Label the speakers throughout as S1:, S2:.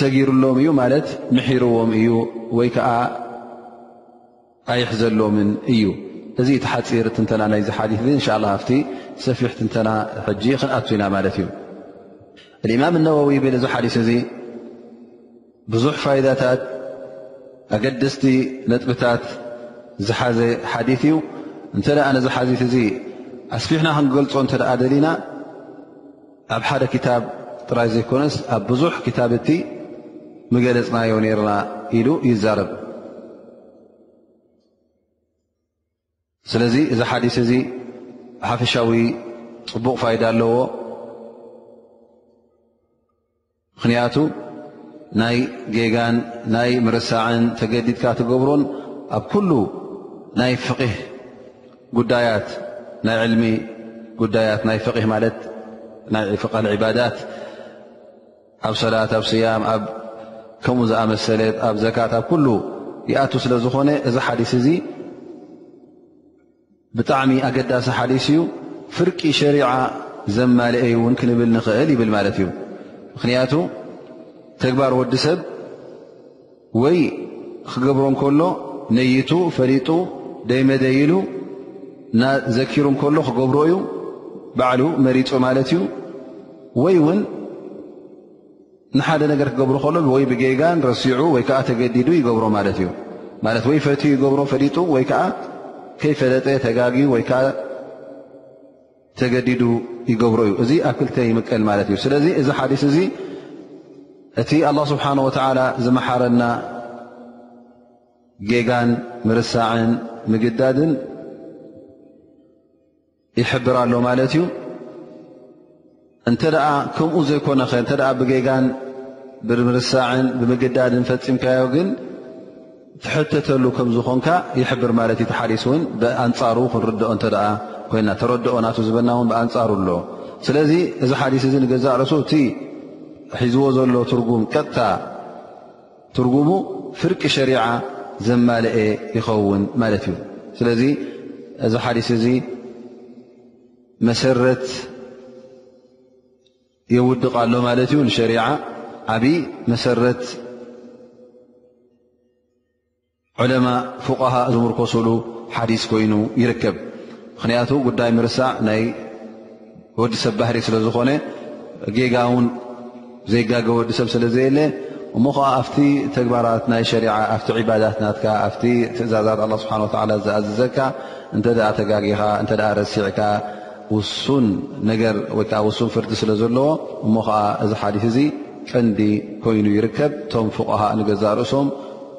S1: ሰጊሩሎም እዩ ማለት ምሒርዎም እዩ ወይ ከዓ ኣይሕዘሎምን እዩ እዚ እቲ ሓፂር ትንተና ናይ ዝሓዲ እንሻ ላ ኣብቲ ሰፊሕ ትንተና ሕጂ ክንኣቱ ኢና ማለት እዩ እማም እነወዊ ብል እዚ ሓዲስ እዚ ብዙሕ ፋይዳታት ኣገደስቲ ነጥብታት ዝሓዘ ሓዲ እዩ እንተ ነዚ ሓዲ እዚ ኣስፊሕና ክንገልፆ እተ ደሊና ኣብ ሓደ ክታብ ጥራይ ዘይኮነስ ኣብ ብዙሕ ክታብቲ ምገለጽናዮ ነርና ኢሉ ይዛረብ ስለዚ እዚ ሓዲስ እዚ ሓፈሻዊ ጽቡቕ ፋይዳ ኣለዎ ምኽንያቱ ናይ ጌጋን ናይ ምርሳዕን ተገዲድካ ትገብሮን ኣብ ኩሉ ናይ ፍቂህ ጉዳያት ናይ ዕልሚ ጉዳያት ናይ ፍቂህ ማለት ናይ ፍቃል ዕባዳት ኣብ ሰላት ኣብ ስያም ኣብ ከምኡ ዝኣመሰለት ኣብ ዘካት ኣብ ኩሉ ይኣቱ ስለ ዝኾነ እዚ ሓዲስ እዚ ብጣዕሚ ኣገዳሲ ሓዲስ እዩ ፍርቂ ሸሪዓ ዘማልአ ዩ ውን ክንብል ንኽእል ይብል ማለት እዩ ምኽንያቱ ተግባር ወዲ ሰብ ወይ ክገብሮ እንከሎ ነይቱ ፈሊጡ ደይመደይ ኢሉ እና ዘኪሩ እንከሎ ክገብሮ እዩ ባዕሉ መሪፁ ማለት እዩ ወይ ውን ንሓደ ነገር ክገብሩ ከሎ ወይ ብጌጋን ረሲዑ ወይ ከዓ ተገዲዱ ይገብሮ ማለት እዩ ማለት ወይ ፈትዩ ይገብሮ ፈሊጡ ወይ ከዓ ከይፈለጠ ተጋግዩ ወይ ከዓ ተገዲዱ ይገብሮ እዩ እዚ ኣብ ክልተ ይምቀል ማለት እዩ ስለዚ እዚ ሓዲስ እዚ እቲ ኣላ ስብሓን ወተዓላ ዝመሓረና ጌጋን ምርሳዕን ምግዳድን ይሕብር ኣሎ ማለት እዩ እንተ ደኣ ከምኡ ዘይኮነኸ እንተ ደኣ ብጌጋን ብምርሳዕን ብምግዳድን ፈጺምካዮ ግን ትሕተተሉ ከም ዝኾንካ ይሕብር ማለት እዩ ተሓዲስ እውን ብኣንጻሩ ክንርድኦ እንተ ደኣ ኮይና ተረድኦ ናቱ ዝበና እውን ብኣንጻሩ ኣሎ ስለዚ እዚ ሓዲስ እዚ ንገዛእ ርእሱ እቲ ሒዝዎ ዘሎ ትርጉም ቀጥታ ትርጉሙ ፍርቂ ሸሪዓ ዘማልኤ ይኸውን ማለት እዩ። ስለዚ እዚ ሓዲስ እዚ መሰረት የውድቕ ኣሎ ማለት እዩ ንሸሪዓ ዓብይ መሰረት ዑለማእ ፉቃሃእ ዝምርኮሱሉ ሓዲስ ኮይኑ ይርከብ ምክንያቱ ጉዳይ ምርሳዕ ናይ ወዲ ሰብ ባህሪ ስለ ዝኾነ ጌጋ እውን ዘይጋገ ወዲ ሰብ ስለ ዘየለ እሞ ከዓ ኣብቲ ተግባራት ናይ ሸሪዓ ኣብቲ ዕባዳት ናትካ ኣብቲ ትእዛዛት ኣላ ስብሓን ወተላ ዝኣዝዘካ እንተ ተጋጊኻ እንተ ረሲዕካ ውሱን ነገር ወይከዓ ውሱን ፍርዲ ስለ ዘለዎ እሞ ከዓ እዚ ሓዲስ እዚ ቀንዲ ኮይኑ ይርከብ እቶም ፉቃሃእ ንገዛእ ርእሶም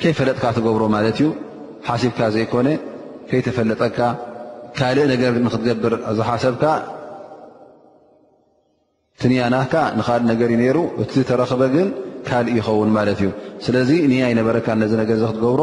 S1: ከይፈለጥካ ትገብሮ ማለት እዩ ሓሲብካ ዘይኮነ ከይተፈለጠካ ካልእ ነገር ንክትገብር ዝሓሰብካ ትንያናካ ንካልእ ነገር ዩ ነይሩ እቲ ዝተረክበ ግን ካልእ ይኸውን ማለት እዩ ስለዚ ንያ ይነበረካ ነዚ ነገር ዚ ክትገብሮ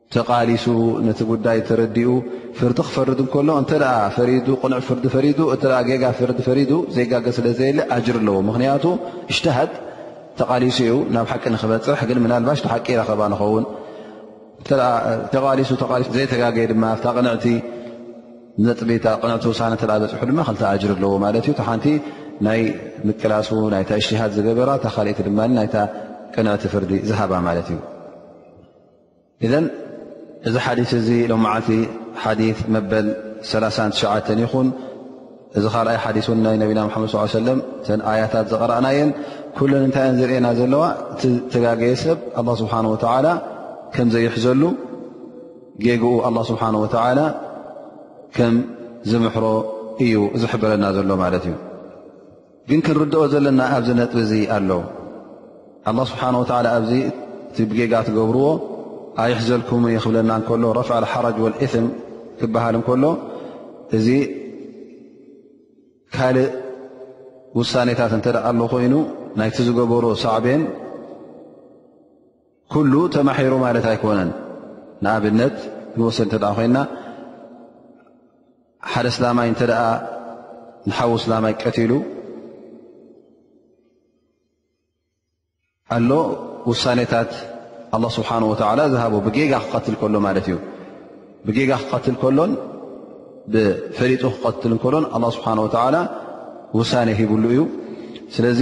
S1: ተቓሊሱ ነቲ ጉዳይ ተረዲኡ ፍርዲ ክፈርድ እንከሎ እንተ ፈሪዱ ቕኑዕ ፍርዲ ፈሪዱ እ ጌጋ ፍርዲ ፈሪዱ ዘይጋገ ስለ ዘየለ ኣጅር ኣለዎ ምኽንያቱ እሽተሃድ ተቓሊሱ እዩ ናብ ሓቂ ንክበፅሕ ግን ምናልባሽ ተሓቂ ረኸባ ንኸውን ተቓሊሱ ተቃሊሱ ዘይተጋገየ ድማ ኣብታ ቅንዕቲ ነጥቢታ ቅንዕቲ ውሳነ እተ በፅሑ ድማ ክልተ ኣጅር ኣለዎ ማለት እዩ ሓንቲ ናይ ምቅላሱ ናይታ እሽሃድ ዝገበራ እታ ካልእቲ ድማ ናይታ ቅንዕቲ ፍርዲ ዝሃባ ማለት እዩ ኢዘን እዚ ሓዲስ እዚ ሎም መዓልቲ ሓዲ መበል 39 ይኹን እዚ ካልኣይ ሓዲስ ን ናይ ነቢና ሓመድ ስ ሰለም ተን ኣያታት ዝቐረእናየን ኩለን እንታይ እየን ዝርእና ዘለዋ እቲ ተጋገየ ሰብ ኣላ ስብሓን ወተዓላ ከም ዘይሕዘሉ ጌግኡ ኣላ ስብሓን ወተዓላ ከም ዝምሕሮ እዩ ዝሕበረና ዘሎ ማለት እዩ ግን ክንርድኦ ዘለና ኣብዚ ነጥቢ እዚ ኣሎ ኣላ ስብሓን ወተላ ኣብዚ እቲ ብጌጋ ትገብርዎ ኣይሕዘልኩም እዩ ክብለና እንከሎ ረፍዕ ልሓረጅ ወልእትም ክበሃል እንከሎ እዚ ካልእ ውሳኔታት እንተደኣ ኣሎ ኮይኑ ናይቲ ዝገበሮ ሳዕቤን ኩሉ ተማሒሩ ማለት ኣይኮነን ንኣብነት ንወሰድ እተ ኮይና ሓደ እስላማይ እንተ ንሓዉ እስላማይ ቀትሉ ኣሎ ውሳኔታት ኣላ ስብሓን ወተላ ዝሃቦ ብጌጋ ክቀትል ከሎ ማለት እዩ ብጌጋ ክቀትል ከሎን ብፈሊጡ ክቀትል ከሎን ኣላ ስብሓን ወተላ ውሳኔ ሂብሉ እዩ ስለዚ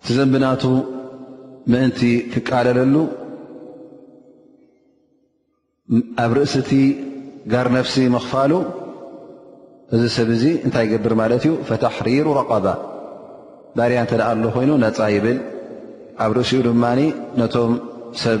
S1: እቲ ዘንብናቱ ምእንቲ ክቃለለሉ ኣብ ርእሲ እቲ ጋር ነፍሲ ምኽፋሉ እዚ ሰብ እዚ እንታይ ይገብር ማለት እዩ ፈታሕሪሩ ረቐባ ባርያ እንተ ኣ ኣሎ ኮይኑ ነፃ ይብል ኣብ ርእሲኡ ድማ ነቶም ሰብ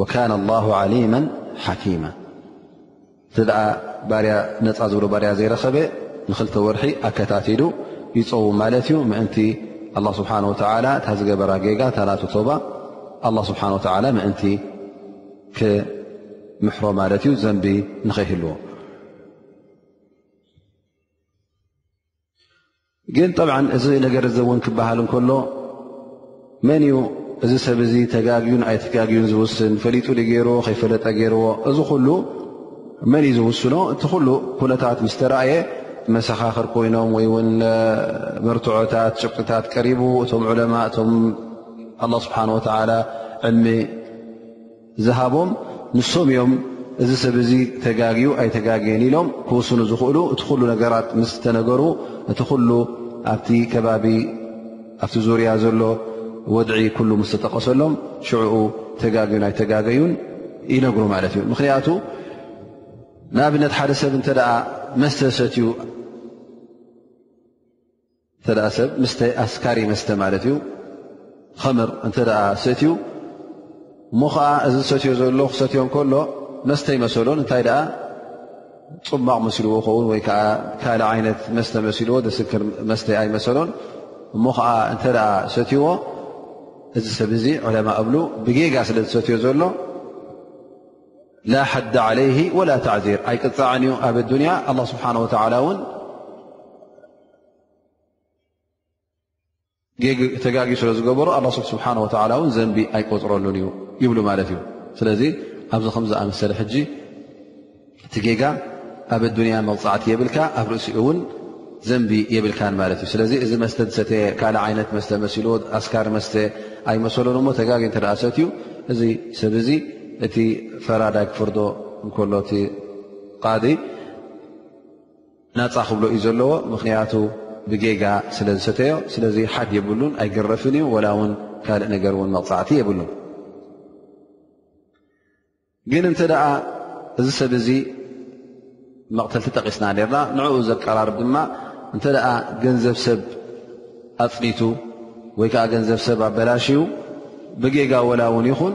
S1: ወካነ ላሁ ዓሊማ ሓኪማ እተ ባርያ ነፃ ዝብሎ ባርያ ዘይረኸበ ንክልተ ወርሒ ኣከታቲሉ ይፀው ማለት እዩ ምእንቲ ኣላ ስብሓን ወተላ እታ ዝገበራ ጌጋ እታ ናቱ ቶባ ኣላ ስብሓን ወተላ ምእንቲ ክምሕሮ ማለት እዩ ዘንቢ ንኸይህልዎ ግን ጠብዓ እዚ ነገር እዚ እውን ክበሃል እንከሎ መን እዩ እዚ ሰብ እዚ ተጋግዩን ኣይተጋግዩን ዝውስን ፈሊጡ ዶ ገይርዎ ከይፈለጠ ገይርዎ እዚ ኩሉ መን እዩ ዝውስኖ እቲ ኩሉ ኩነታት ምስ ተረእየ መሰኻኽር ኮይኖም ወይ እውን መርትዖታት ጭብጥታት ቀሪቡ እቶም ዑለማ እቶም ኣላ ስብሓን ወተዓላ ዕልሚ ዝሃቦም ንሶም እዮም እዚ ሰብ እዚ ተጋግዩ ኣይተጋግየን ኢሎም ክውስኑ ዝኽእሉ እቲ ኩሉ ነገራት ምስ ተነገሩ እቲ ኩሉ ኣብቲ ከባቢ ኣብቲ ዙርያ ዘሎ ወድዒ ኩሉ ምስ ተጠቐሰሎም ሽዕኡ ተጋግዩን ኣይተጋገዩን ይነግሩ ማለት እዩ ምክንያቱ ንኣብነት ሓደ ሰብ እንተ ደኣ መስተ ሰትዩ እንተ ሰብ ምስተ ኣስካሪ መስተ ማለት እዩ ኸምር እንተ ሰትዩ እሞ ከዓ እዚ ዝሰትዮ ዘሎ ክሰትዮ ከሎ መስተ ይመሰሎን እንታይ ደኣ ፅማቕ መስልዎ ኸውን ወይ ከዓ ካልእ ዓይነት መስተ መስልዎ ዘስክር መስተ ኣይመሰሎን እሞ ከዓ እንተ ሰትዎ እዚ ሰብ እዚ ዕለማ እብሉ ብጌጋ ስለ ዝሰትዮ ዘሎ ላ ሓዲ ዓለይሂ ወላ ተዕዚር ኣይቅፃዕን እዩ ኣብ ኣዱንያ ኣላ ስብሓን ወተዓላ እውን ተጋጊ ስለ ዝገበሩ ኣላ ስብሓ ወላ እውን ዘንቢ ኣይቆፅረሉን እዩ ይብሉ ማለት እዩ ስለዚ ኣብዚ ከም ዝኣመሰለ ሕጂ እቲ ጌጋ ኣብ ኣዱንያ መቕፃዕቲ የብልካ ኣብ ርእሲ እውን ዘንቢ የብልካን ማለት እዩ ስለዚ እዚ መስተ ዝሰተ ካልእ ዓይነት መስተ መሲሉ ኣስካር መስተ ኣይመሰሉን እሞ ተጋጊ እንተደኣሰት እዩ እዚ ሰብ እዚ እቲ ፈራዳይ ክፍርዶ እንከሎ እቲ ቃዲ ናጻ ክብሎ እዩ ዘለዎ ምክንያቱ ብጌጋ ስለ ዝሰተዮ ስለዚ ሓድ የብሉን ኣይግረፍን እዩ ወላ ውን ካልእ ነገር ውን መቕፃዕቲ የብሉን ግን እንተ ደኣ እዚ ሰብ እዚ መቕተልቲ ጠቒስና ነርና ንዕኡ ዘቀራርብ ድማ እንተ ደኣ ገንዘብ ሰብ ኣፅኒቱ ወይ ከዓ ገንዘብ ሰብ ኣበላሽዩ ብጌጋ ወላ ውን ይኹን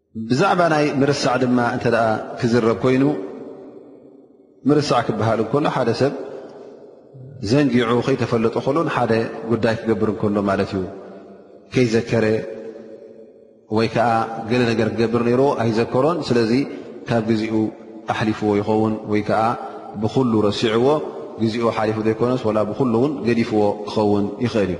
S1: ብዛዕባ ናይ ምርሳዕ ድማ እንተ ክዝረብ ኮይኑ ምርሳዕ ክበሃል እንከሎ ሓደ ሰብ ዘንጊዑ ከይተፈለጡ ከሎ ንሓደ ጉዳይ ክገብር እንከሎ ማለት እዩ ከይዘከረ ወይ ከዓ ገለ ነገር ክገብር ነይሮ ኣይዘከሮን ስለዚ ካብ ግዜኡ ኣሕሊፍዎ ይኸውን ወይ ከዓ ብኩሉ ረሲዕዎ ግዜኡ ሓሊፉ ዘይኮነስ ላ ብኩሉ እውን ገዲፍዎ ክኸውን ይኽእል እዩ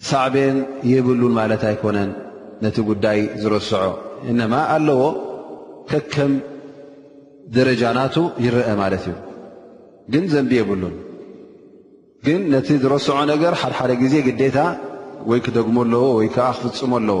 S1: ሳዕቤን የብሉን ማለት ኣይኮነን ነቲ ጉዳይ ዝረስዖ እነማ ኣለዎ ከከም ደረጃ ናቱ ይረአ ማለት እዩ ግን ዘንቢ የብሉን ግን ነቲ ዝረስዖ ነገር ሓድሓደ ግዜ ግዴታ ወይ ክደግሞ ኣለዎ ወይ ከዓ ክፍፅሞ ኣለዎ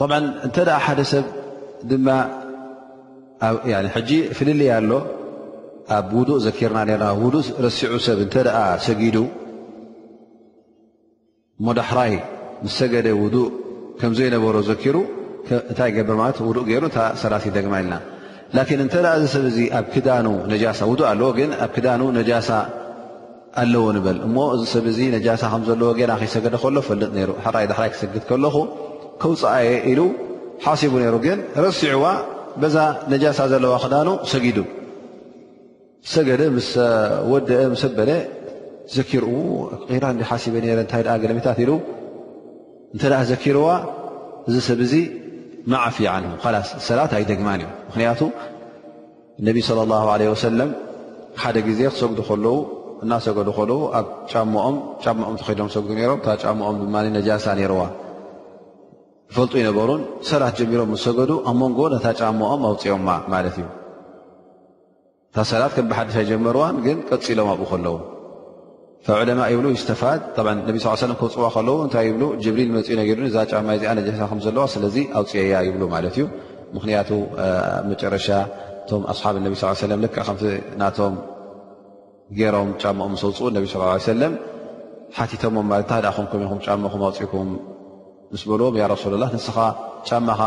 S1: ጠብዓ እንተ ሓደ ሰብ ድማ ሕጂ ፍልልያ ኣሎ ኣብ ውዱእ ዘኪርና ና ውዱእ ረሲዑ ሰብ እንተ ሰጊዱ እሞ ዳሕራይ ምስ ሰገደ ውዱእ ከም ዘይነበሮ ዘኪሩ እንታይ ገብር ማለት ውዱእ ገይሩ እታ ሰላት ይደግማ ኢልና ላኪን እንተ እዚ ሰብ እዚ ኣብ ክዳኑ ነጃሳ ውዱእ ኣለዎ ግን ኣብ ክዳኑ ነጃሳ ኣለዎ ንበል እሞ እዚ ሰብ እዚ ነጃሳ ከም ዘለዎ ገና ከይሰገደ ከሎ ፈልጥ ነይሩ ሕራይ ዳሕራይ ክሰግድ ከለኹ ከውፅኣየ ኢሉ ሓሲቡ ነይሩ ግን ረሲዕዋ በዛ ነጃሳ ዘለዋ ክዳኑ ሰጊዱ ሰገደ ምስ ወደአ ምስ ኣበለ ዘኪር ራ እ ሓሲበ ረ እንታይ ኣ ገለሜታት ኢሉ እንተ ዘኪርዋ እዚ ሰብ እዚ ማዓፊ ን ላስ ሰላት ኣይደግማን እዩ ምክንያቱ ነቢ صለ ላه ለ ወሰለም ሓደ ግዜ ክሰግዱ ከለዉ እናሰገዱ ከለዉ ኣብ ጫሞኦም ጫሞኦም ተኸዶም ሰግዱ ነይሮም እታ ጫሞኦም ድማ ነጃሳ ነይርዋ ይፈልጡ ይነበሩን ሰላት ጀሚሮም ዝሰገዱ ኣብ መንጎ ነታ ጫሞኦም ኣውፅኦማ ማለት እዩ እታ ሰላት ከም ብሓደሻ ጀመርዋን ግን ቀፂሎም ኣብኡ ከለዉ ዑለማእ ይብሉ ይስተፋድ ነቢ ስ ሰለም ክውፅዋ ከለዉ እንታይ ይብሉ ጅብሪል መፅኡ ነጊሩኒ እዛ ጫማ እዚኣ ነጀሳ ከም ዘለዋ ስለዚ ኣውፅኤያ ይብሉ ማለት እዩ ምኽንያቱ መጨረሻ እቶም ኣስሓብ ነቢ ስ ሰለም ልክዕ ከምቲ ናቶም ገይሮም ጫማኦም ምስ ኣውፅኡ ነቢ ስ ሰለም ሓቲቶሞም ማለት እንታይ ደ ከምኩም ኢኹም ጫማኹም ኣውፅእኩም ምስ በልዎም ያ ረሱሉላ ንስኻ ጫማኻ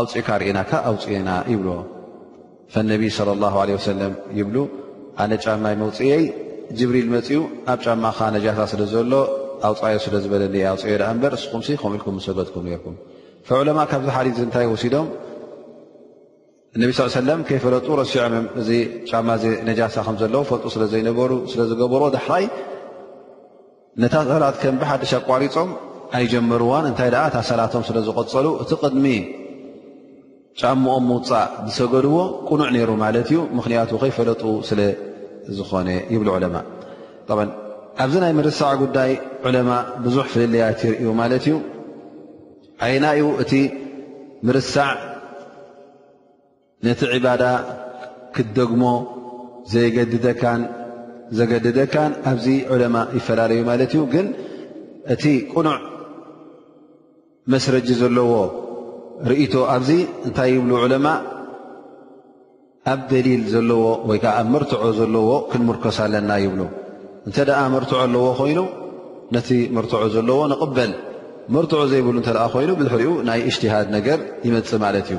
S1: ኣውፅእካ ርኢናካ ኣውፅእና ይብልዎ ፈነቢ ص ه ع ሰለ ይብሉ ኣነ ጫማይ መውፅየይ ጅብሪል መፅኡ ኣብ ጫማኻ ነጃሳ ስለ ዘሎ ኣውፃዮ ስለ ዝበለኒ ኣውፅዮ ኣ እበር እስኹም ከምኡ ኢልኩም ሰገድኩም ነርኩም ፈዑለማ ካብዚ ሓዲ እንታይ ወሲዶም እነቢ ስ ሰለ ከይፈለጡ ረሲዖም ም እዚ ጫማ ነጃሳ ከም ዘለዎ ፈልጡ ስለ ዘይነበሩ ስለ ዝገበርዎ ዳሕራይ ነታ ሰላት ከም ብሓድሽ ኣቋሪፆም ኣይጀመርዋን እንታይ ደኣ እታ ሰላቶም ስለ ዝቐፀሉ እቲ ቅድሚ ጫምኦም ምውፃእ ዝሰገድዎ ቅኑዕ ነይሩ ማለት እዩ ምኽንያቱ ከይፈለጡ ስለ ዝኾነ ይብሉ ዑለማ ኣብዚ ናይ ምርሳዕ ጉዳይ ዑለማ ብዙሕ ፍልልያት ይርእዩ ማለት እዩ ኣይናዩ እቲ ምርሳዕ ነቲ ዒባዳ ክትደግሞ ዘየገድደካን ዘገድደካን ኣብዚ ዑለማ ይፈላለዩ ማለት እዩ ግን እቲ ቁኑዕ መስረጂ ዘለዎ ርእቶ ኣብዚ እንታይ ይብሉ ዑለማ ኣብ ደሊል ዘለዎ ወይ ከዓ ኣብ መርትዖ ዘለዎ ክንምርኮስ ኣለና ይብሉ እንተ ደኣ መርትዖ ኣለዎ ኮይኑ ነቲ መርትዖ ዘለዎ ንቕበል መርትዖ ዘይብሉ እንተኣ ኮይኑ ብድሕሪኡ ናይ እጅትሃድ ነገር ይመፅእ ማለት እዩ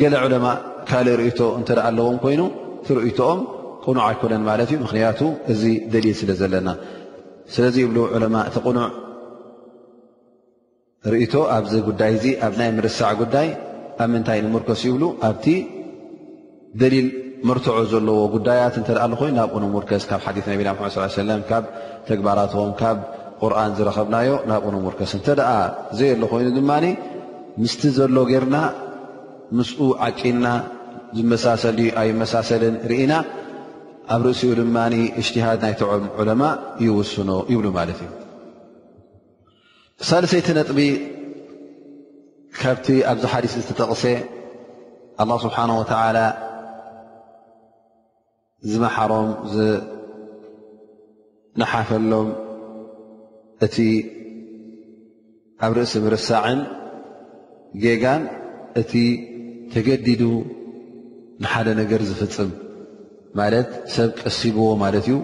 S1: ገለ ዑለማ ካልእ ርእቶ እንተ ኣለዎም ኮይኑ ትርእቶኦም ቅኑዕ ኣይኮነን ማለት እዩ ምክንያቱ እዚ ደሊል ስለ ዘለና ስለዚ ይብሉ ዑለማ እቲ ቅኑዕ ርእቶ ኣብዚ ጉዳይ እዚ ኣብ ናይ ምርሳዕ ጉዳይ ኣብ ምንታይ ንምርከስ ይብሉ ኣብቲ ደሊል መርትዖ ዘለዎ ጉዳያት እንተ ኣሎ ኮይኑ ናብኡ ንምርከስ ካብ ሓዲ ነቢና ምድ ስ ሰለም ካብ ተግባራትዎም ካብ ቁርን ዝረኸብናዮ ናብኡ ንምርከስ እንተ ዘየሎ ኮይኑ ድማ ምስቲ ዘሎ ጌርና ምስኡ ዓቂንና ዝመሳሰል ዩ ኣይመሳሰልን ርኢና ኣብ ርእሲኡ ድማ እጅትሃድ ናይትዖም ዑለማ ይውስኖ ይብሉ ማለት እዩ ሳልሰይቲ ነጥቢ ካብቲ ኣብዚ ሓዲስ ዝተጠቕሰ ኣላ ስብሓን ወተላ ዝመሓሮም ዝነሓፈሎም እቲ ኣብ ርእሲ ምርሳዕን ጌጋን እቲ ተገዲዱ ንሓደ ነገር ዝፍፅም ማለት ሰብ ቀሲብዎ ማለት እዩ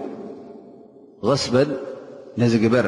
S1: غስበን ነዚ ግበር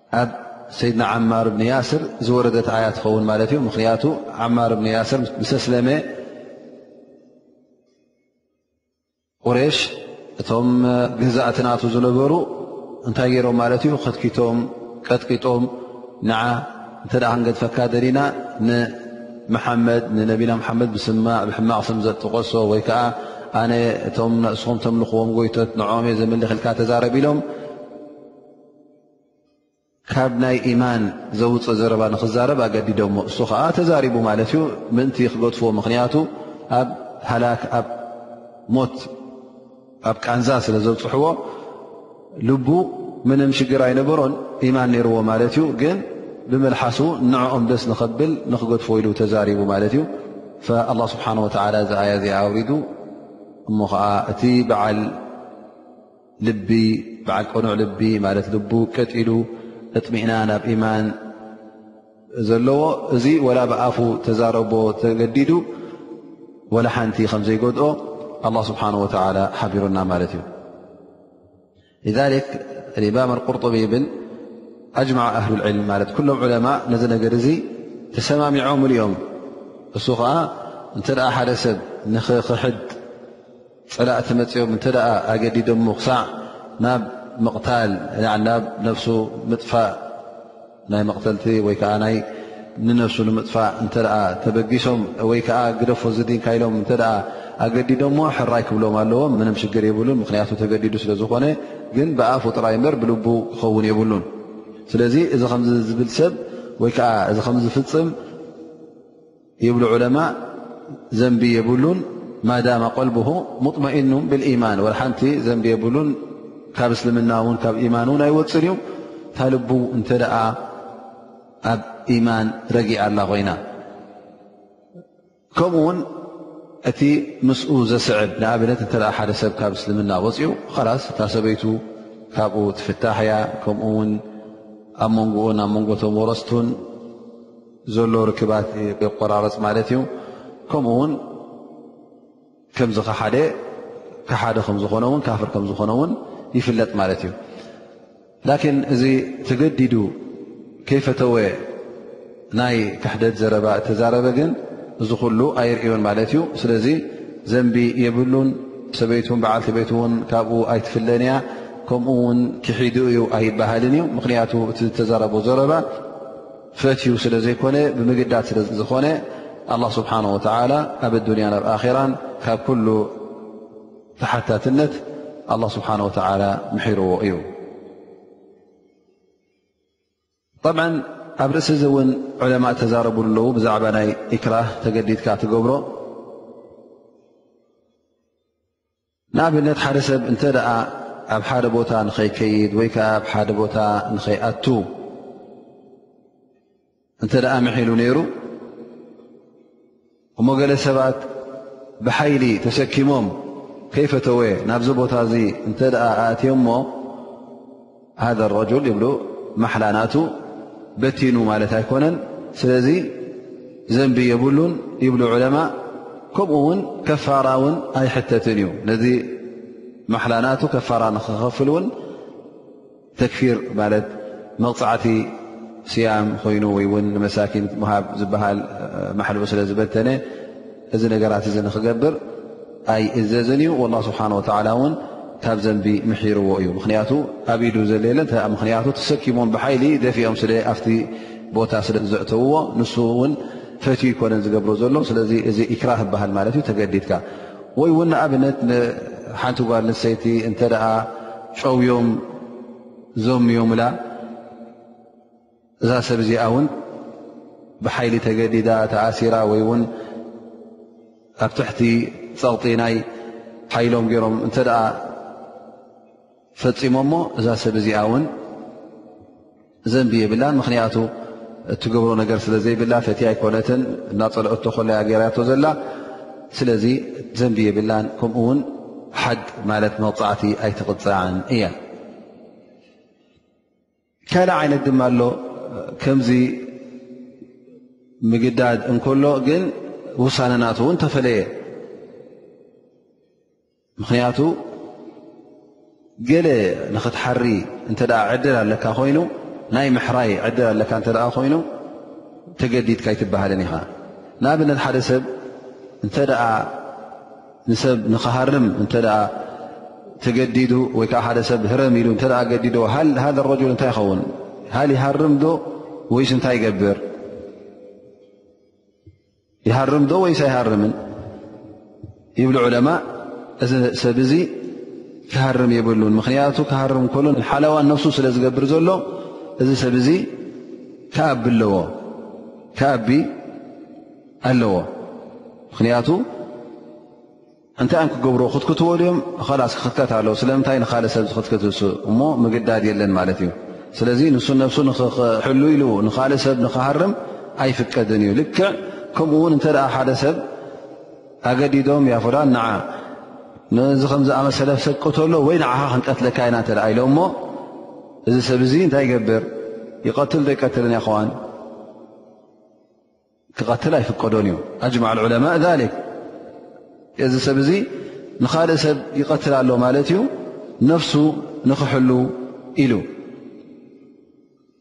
S1: ኣብ ሰይድና ዓማር እብኒ ያስር ዝወረደት ኣያ ትኸውን ማለት እዩ ምክንያቱ ዓማር እብኒ ያስር ምስ ኣስለመ ቁሬሽ እቶም ገዛእትናቱ ዝነበሩ እንታይ ገይሮም ማለት እዩ ከትኪቶም ቀጥቂጦም ንዓ እንተ ክንገድፈካ ደሊና ንመሓመድ ንነቢና ሓመድ ብስማ ብሕማቕ ስም ዘጥቐሶ ወይ ከዓ ኣነ እቶም ንእስኹም ተምልኽዎም ጎይቶት ንዖም እየ ዘምልኽ ኢልካ ተዛረብ ኢሎም ካብ ናይ ኢማን ዘውፅእ ዘረባ ንክዛረብ ኣገዲዶሞ እሱ ከዓ ተዛሪቡ ማለት እዩ ምእንቲ ክገድፍዎ ምክንያቱ ኣብ ሃላክ ኣብ ሞት ኣብ ቃንዛ ስለ ዘብፅሕዎ ልቡ ምንም ሽግር ኣይነበሮን ኢማን ነይርዎ ማለት እዩ ግን ብምልሓሱ ንዕኦም ደስ ንከብል ንክገድፍዎ ኢሉ ተዛሪቡ ማለት እዩ ኣላ ስብሓን ወተላ እዚኣያ እዚኣ ኣውሪዱ እሞ ከዓ እቲ በዓል ልቢ በዓል ቅኑዕ ልቢ ማለት ልቡ ቀጢሉ እጥሚእና ናብ ኢማን ዘለዎ እዚ ወላ ብኣፉ ተዛረቦ ተገዲዱ ወላ ሓንቲ ከም ዘይጎድኦ ኣላ ስብሓን ወተላ ሓቢሩና ማለት እዩ ذሊክ ልእማም ኣቁርጡቢ ይብል ኣጅማዓ ኣህሉ ልዕልም ማለት ኩሎም ዑለማ ነዚ ነገር እዚ ተሰማሚዖምሉ እዮም እሱ ከዓ እንተ ሓደ ሰብ ንክክሕድ ፀላእቲ መፅኦም እንተ ኣገዲዶሞ ክሳዕ ናብ ምቕታል ናብ ነፍሱ ምጥፋእ ናይ መቕተልቲ ወይከዓ ናይ ንነፍሱ ንምጥፋእ እንተ ተበጊሶም ወይ ከዓ ግደፎ ዝዲንካ ኢሎም እተ ኣገዲዶሞ ሕራይ ክብሎም ኣለዎም ምንም ሽግር የብሉን ምክንያቱ ተገዲዱ ስለ ዝኾነ ግን ብኣፉ ጥራይ እምበር ብልቡ ክኸውን የብሉን ስለዚ እዚ ከምዚ ዝብል ሰብ ወይከዓ እዚ ከምዝፍፅም ይብሉ ዑለማእ ዘንቢ የብሉን ማዳማ ቀልቡሁ ሙጥመኢኑ ብልኢማን ወላ ሓንቲ ዘንቢ የብሉን ካብ እስልምና ውን ካብ ኢማን እውን ኣይወፅን እዩ እታ ልቡ እንተ ኣብ ኢማን ረጊኣ ኣላ ኮይና ከምኡ ውን እቲ ምስኡ ዘስዕብ ንኣብነት እተ ሓደ ሰብ ካብ እስልምና ወፅኡ ላስ እታ ሰበይቱ ካብኡ ትፍታሕ እያ ከምኡ ውን ኣብ መንጎኡን ኣብ መንጎቶም ወረስቱን ዘሎ ርክባት የቆራረፅ ማለት እዩ ከምኡ ውን ከምዚ ከሓደ ከሓደ ከምዝኾነ ውን ካፍር ከምዝኾነ ውን ይፍለጥ ማለት እዩ ላኪን እዚ ተገዲዱ ከይፈተወ ናይ ክሕደት ዘረባ እተዛረበ ግን እዚ ኩሉ ኣይርእዮን ማለት እዩ ስለዚ ዘንቢ የብሉን ሰበይት ን በዓልቲ ቤት ውን ካብኡ ኣይትፍለን እያ ከምኡ ውን ክሒዱ እዩ ኣይበሃልን እዩ ምክንያቱ እቲ ዝተዛረቦ ዘረባ ፈትዩ ስለ ዘይኮነ ብምግዳድ ስለ ዝኾነ ኣላ ስብሓን ወተዓላ ኣብ ኣዱንያን ኣብ ኣኼራን ካብ ኩሉ ተሓታትነት ኣላ ስብሓን ወተዓላ ምሒርዎ እዩ ጠብዓ ኣብ ርእሲ እዚ እውን ዕለማ እተዛረቡ ኣለዉ ብዛዕባ ናይ ኢክራህ ተገዲድካ ትገብሮ ንኣብነት ሓደ ሰብ እንተ ደኣ ኣብ ሓደ ቦታ ንኸይከይድ ወይ ከዓ ኣብ ሓደ ቦታ ንኸይኣቱ እንተ ደኣ ምሒሉ ነይሩ እሞ ገለ ሰባት ብሓይሊ ተሰኪሞም ከይፈተወ ናብዚ ቦታ እዚ እንተ ኣእትዮሞ ሃذ ረጅል ይብሉ ማሓላ ናቱ በቲኑ ማለት ኣይኮነን ስለዚ ዘንቢ የብሉን ይብሉ ዑለማ ከምኡ ውን ከፋራ ውን ኣይሕተትን እዩ ነዚ ማሓላ ናቱ ከፋራ ንክኸፍል ውን ተክፊር ማለት መቕፃዕቲ ስያም ኮይኑ ወይ ውን ንመሳኪን ሃብ ዝበሃል ማሓልኡ ስለ ዝበተነ እዚ ነገራት እዚ ንክገብር ኣይእዘዝን እዩ ላ ስብሓ ወላ እውን ካብ ዘንቢ ምሒርዎ እዩ ምክንያቱ ኣብ ኢዱ ዘለ የለን ምክንያቱ ተሰኪሞም ብሓይሊ ደፊኦም ስለ ኣብቲ ቦታ ስለ ዘእተውዎ ንሱ እውን ፈትዩ ይኮነን ዝገብሮ ዘሎ ስለዚ እዚ ኢክራህ ይበሃል ማለት እዩ ተገዲድካ ወይ እውን ንኣብነት ሓንቲ ጓል ንሰይቲ እንተ ጨውዮም ዞምዮምላ እዛ ሰብ እዚኣ እውን ብሓይሊ ተገዲዳ ተኣሲራ ወይ እውን ኣብ ትሕቲ ፀቕጢ ናይ ሓይሎም ገይሮም እንተ ደኣ ፈፂሞ ሞ እዛ ሰብ እዚኣ እውን ዘንቢ የብላን ምኽንያቱ እትገብሮ ነገር ስለ ዘይብላ ፈት ኣይኮነትን እናፀለኦቶ ኮለያ ገይራቶ ዘላ ስለዚ ዘንቢ የብላን ከምኡ ውን ሓድ ማለት መቕፃዕቲ ኣይትቕፃዕን እያ ካልእ ዓይነት ድማ ኣሎ ከምዚ ምግዳድ እንከሎ ግን ውሳነናት እውን ተፈለየ ምክንያቱ ገለ ንክትሓሪ እንተ ዕድል ኣለካ ኮይኑ ናይ ምሕራይ ዕድል ኣለካ እተ ኮይኑ ተገዲድካ ኣይትበሃልን ኢኻ ንኣብነት ሓደ ሰብ እተ ንሰብ ንክሃርም እንተ ተገዲዱ ወይ ከዓ ሓደ ሰብ ህረም ኢሉ እተ ገዲዶ ሃ ረል እንታይ ይኸውን ሃል ይሃርምዶ ወይስ እንታይ ይገብር ይሃርምዶ ወይስ ኣይሃርምን ይብሉ ዕለማ እዚ ሰብ እዚ ክሃርም የብሉን ምክንያቱ ክሃርም ከሎ ሓላዋን ነፍሱ ስለ ዝገብር ዘሎ እዚ ሰብ እዚ ክኣቢ ኣለዎ ክኣቢ ኣለዎ ምክንያቱ እንታይ እዮም ክገብሩ ክትክትዎ ድዮም ላስ ክኽተት ኣለዎ ስለምንታይ ንካልእ ሰብ ዝክትክት ንሱ እሞ ምግዳድ የለን ማለት እዩ ስለዚ ንሱ ነብሱ ንክሕሉ ኢሉ ንካልእ ሰብ ንክሃርም ኣይፍቀድን እዩ ልክዕ ከምኡ ውን እንተ ሓደ ሰብ ኣገዲዶም ያፍላን ንዓ ንዚ ከምዝኣመሰለ ሰብ ቅተሎ ወይ ንዓኻ ክንቀትለካ ኢና እተ ኢሎ እሞ እዚ ሰብ እዚ እንታይ ይገብር ይቀትል ዶ ኣይቀትልን ይኸዋን ክቐትል ኣይፍቀዶን እዩ ኣጅማዕ ልዑለማእ ዛሊክ እዚ ሰብ እዚ ንኻልእ ሰብ ይቐትል ኣሎ ማለት እዩ ነፍሱ ንኽሕሉ ኢሉ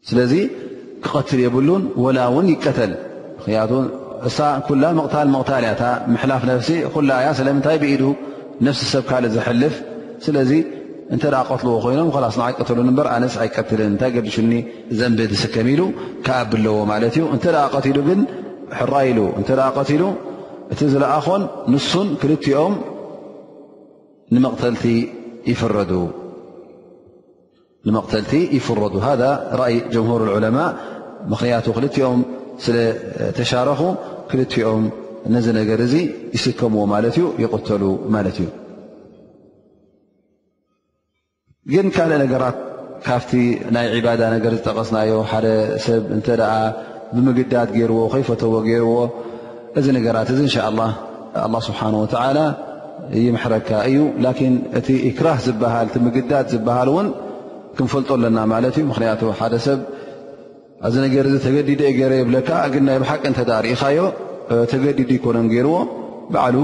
S1: ስለዚ ክቐትል የብሉን ወላ እውን ይቀተል ምክንያቱ እሳ ኩላ ምቕታል ምቕታል እያ እታ ምሕላፍ ነፍሲ ኩላ እያ ስለምንታይ ብኢዱ ነፍሲ ሰብ ካልእ ዘሕልፍ ስለዚ እንተ ቐትልዎ ኮይኖም ላስ ንዓይ ቀተሉን እምበር ኣነስ ኣይቀትልን እንታይ ገድሹኒ ዘንቢ ዝስከም ኢሉ ክኣብ ኣለዎ ማለት እዩ እንተ ቀትሉ ግን ሕራ ኢሉ እንተ ቀትሉ እቲ ዝለኣኾን ንሱን ክልቲኦም ንመቕተልቲ ይፍረዱ ሃ ራእይ ጀምሁር ዑለማ ምኽንያቱ ክልቲኦም ስለ ተሻረኹ ክልቲኦም ነዚ ነገር እዚ ይስከምዎ ማለት እዩ ይቕተሉ ማለት እዩ ግን ካልእ ነገራት ካብቲ ናይ ዒባዳ ነገር ዝጠቐስናዮ ሓደ ሰብ እንተ ብምግዳድ ገይርዎ ከይፈተዎ ገይርዎ እዚ ነገራት እዚ እንሻ ላ ኣላ ስብሓን ወተዓላ ይምሕረካ እዩ ላኪን እቲ እክራህ ዝበሃል እቲ ምግዳድ ዝበሃል እውን ክንፈልጦ ኣለና ማለት እዩ ምክንያቱ ሓደ ሰብ ኣዚ ነገር እዚ ተገዲደ እየ ገረ የብለካ ግን ናይ ብሓቂ እንተ ርእኻዮ ተገዲዱ ኣይኮነን ገይርዎ ባዕሉ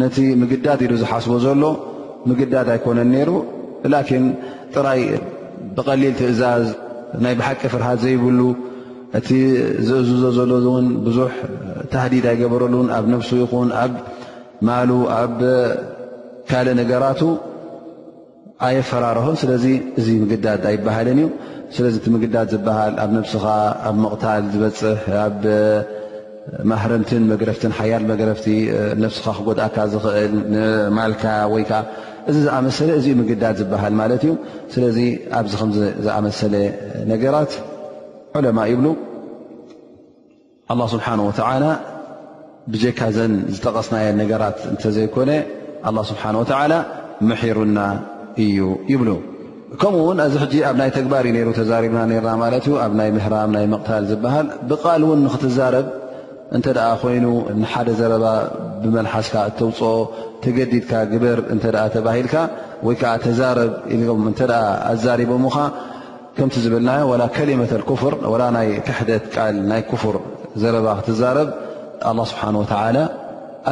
S1: ነቲ ምግዳድ ኢሉ ዝሓስቦ ዘሎ ምግዳድ ኣይኮነን ነይሩ ላኪን ጥራይ ብቐሊል ትእዛዝ ናይ ብሓቂ ፍርሃት ዘይብሉ እቲ ዝእዝዞ ዘሎ እውን ብዙሕ ታህዲድ ኣይገበረሉን ኣብ ነፍሱ ይኹን ኣብ ማሉ ኣብ ካልእ ነገራቱ ኣየፈራርሆን ስለዚ እዚ ምግዳድ ኣይበሃልን እዩ ስለዚ እቲ ምግዳድ ዝበሃል ኣብ ነብስኻ ኣብ ምቕታል ዝበፅሕ ኣብ ማህረምትን መግረፍትን ሓያል መግረፍቲ ነብስኻ ክጎድኣካ ዝኽእል ንማልካ ወይከዓ እዚ ዝኣመሰለ እዚዩ ምግዳድ ዝበሃል ማለት እዩ ስለዚ ኣብዚ ከምዚ ዝኣመሰለ ነገራት ዑለማ ይብሉ ኣላ ስብሓን ወተዓላ ብጀካ ዘን ዝጠቐስናየን ነገራት እንተዘይኮነ ኣላ ስብሓን ወተዓላ ምሒሩና እዩ ይብሉ ከምኡ ውን ኣዚ ሕጂ ኣብ ናይ ተግባር እዩ ነይሩ ተዛሪብና ነርና ማለት እዩ ኣብ ናይ ምህራም ናይ ምቕታል ዝበሃል ብቃል እውን ንክትዛረብ እንተ ደኣ ኮይኑ ንሓደ ዘረባ ብመልሓስካ እተውፅኦ ተገዲድካ ግበር እንተ ተባሂልካ ወይ ከዓ ተዛረብ ኢም እተ ኣዛሪቦምኻ ከምቲ ዝበልናዮ ዋላ ከሊመተል ኩፍር ዋላ ናይ ክሕደት ቃል ናይ ኩፍር ዘረባ ክትዛረብ ኣላ ስብሓን ወተዓላ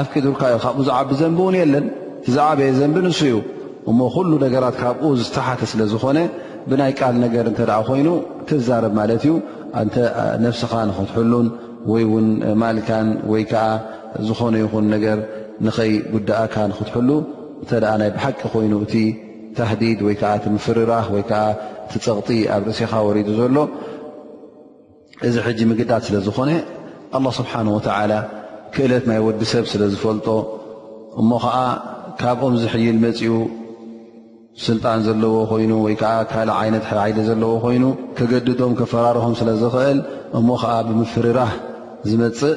S1: ኣፍቂዱልካ እዩ ካብኡ ዝዓቢ ዘንቢ እውን የለን እቲ ዝዓበየ ዘንቢ ንሱ እዩ እሞ ኩሉ ነገራት ካብኡ ዝተሓተ ስለ ዝኾነ ብናይ ቃል ነገር እንተ ኮይኑ ትዛረብ ማለት እዩ እንተ ነፍስኻ ንኽትሕሉን ወይ ውን ማልካን ወይ ከዓ ዝኾነ ይኹን ነገር ንኸይ ጉዳእካ ንኽትሕሉ እንተ ናይ ብሓቂ ኮይኑ እቲ ታህዲድ ወይ ከዓ እቲ ምፍርራህ ወይ ከዓ እቲ ፀቕጢ ኣብ ርእሲኻ ወሪዱ ዘሎ እዚ ሕጂ ምግዳድ ስለ ዝኾነ ኣላ ስብሓን ወተዓላ ክእለት ናይ ወዲ ሰብ ስለ ዝፈልጦ እሞ ከዓ ካብኦም ዝሕይል መፂኡ ስልጣን ዘለዎ ኮይኑ ወይ ከዓ ካልእ ዓይነት ሓይሊ ዘለዎ ኮይኑ ከገድዶም ከፈራርሆም ስለ ዝኽእል እሞ ከዓ ብምፍርራህ ዝመፅእ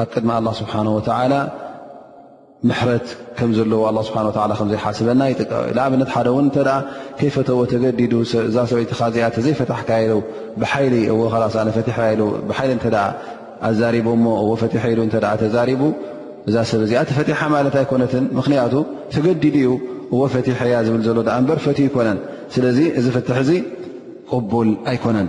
S1: ኣብ ቅድሚ ኣላ ስብሓን ወተዓላ ምሕረት ከም ዘለዎ ኣላ ስብሓን ወላ ከም ዘይሓስበና ይጥቀ ንኣብነት ሓደ እውን እተ ከይፈተዎ ተገዲዱ እዛ ሰበይትኻ እዚኣ ተዘይፈታሕካ ኢሉ ብሓይሊ እዎ ካላስ ኣነ ፈትሐ ኢሉ ብሓይሊ እተ ኣዛሪቦ እሞ እዎ ፈትሐ ኢሉ እተ ተዛሪቡ እዛ ሰብ እዚኣ ተፈትሓ ማለት ኣይኮነትን ምኽንያቱ ተገዲዱ እዩ እዎ ፈትሐ እያ ዝብል ዘሎ ዳኣ እምበር ፈት ይኮነን ስለዚ እዚ ፍትሕ እዚ ቅቡል ኣይኮነን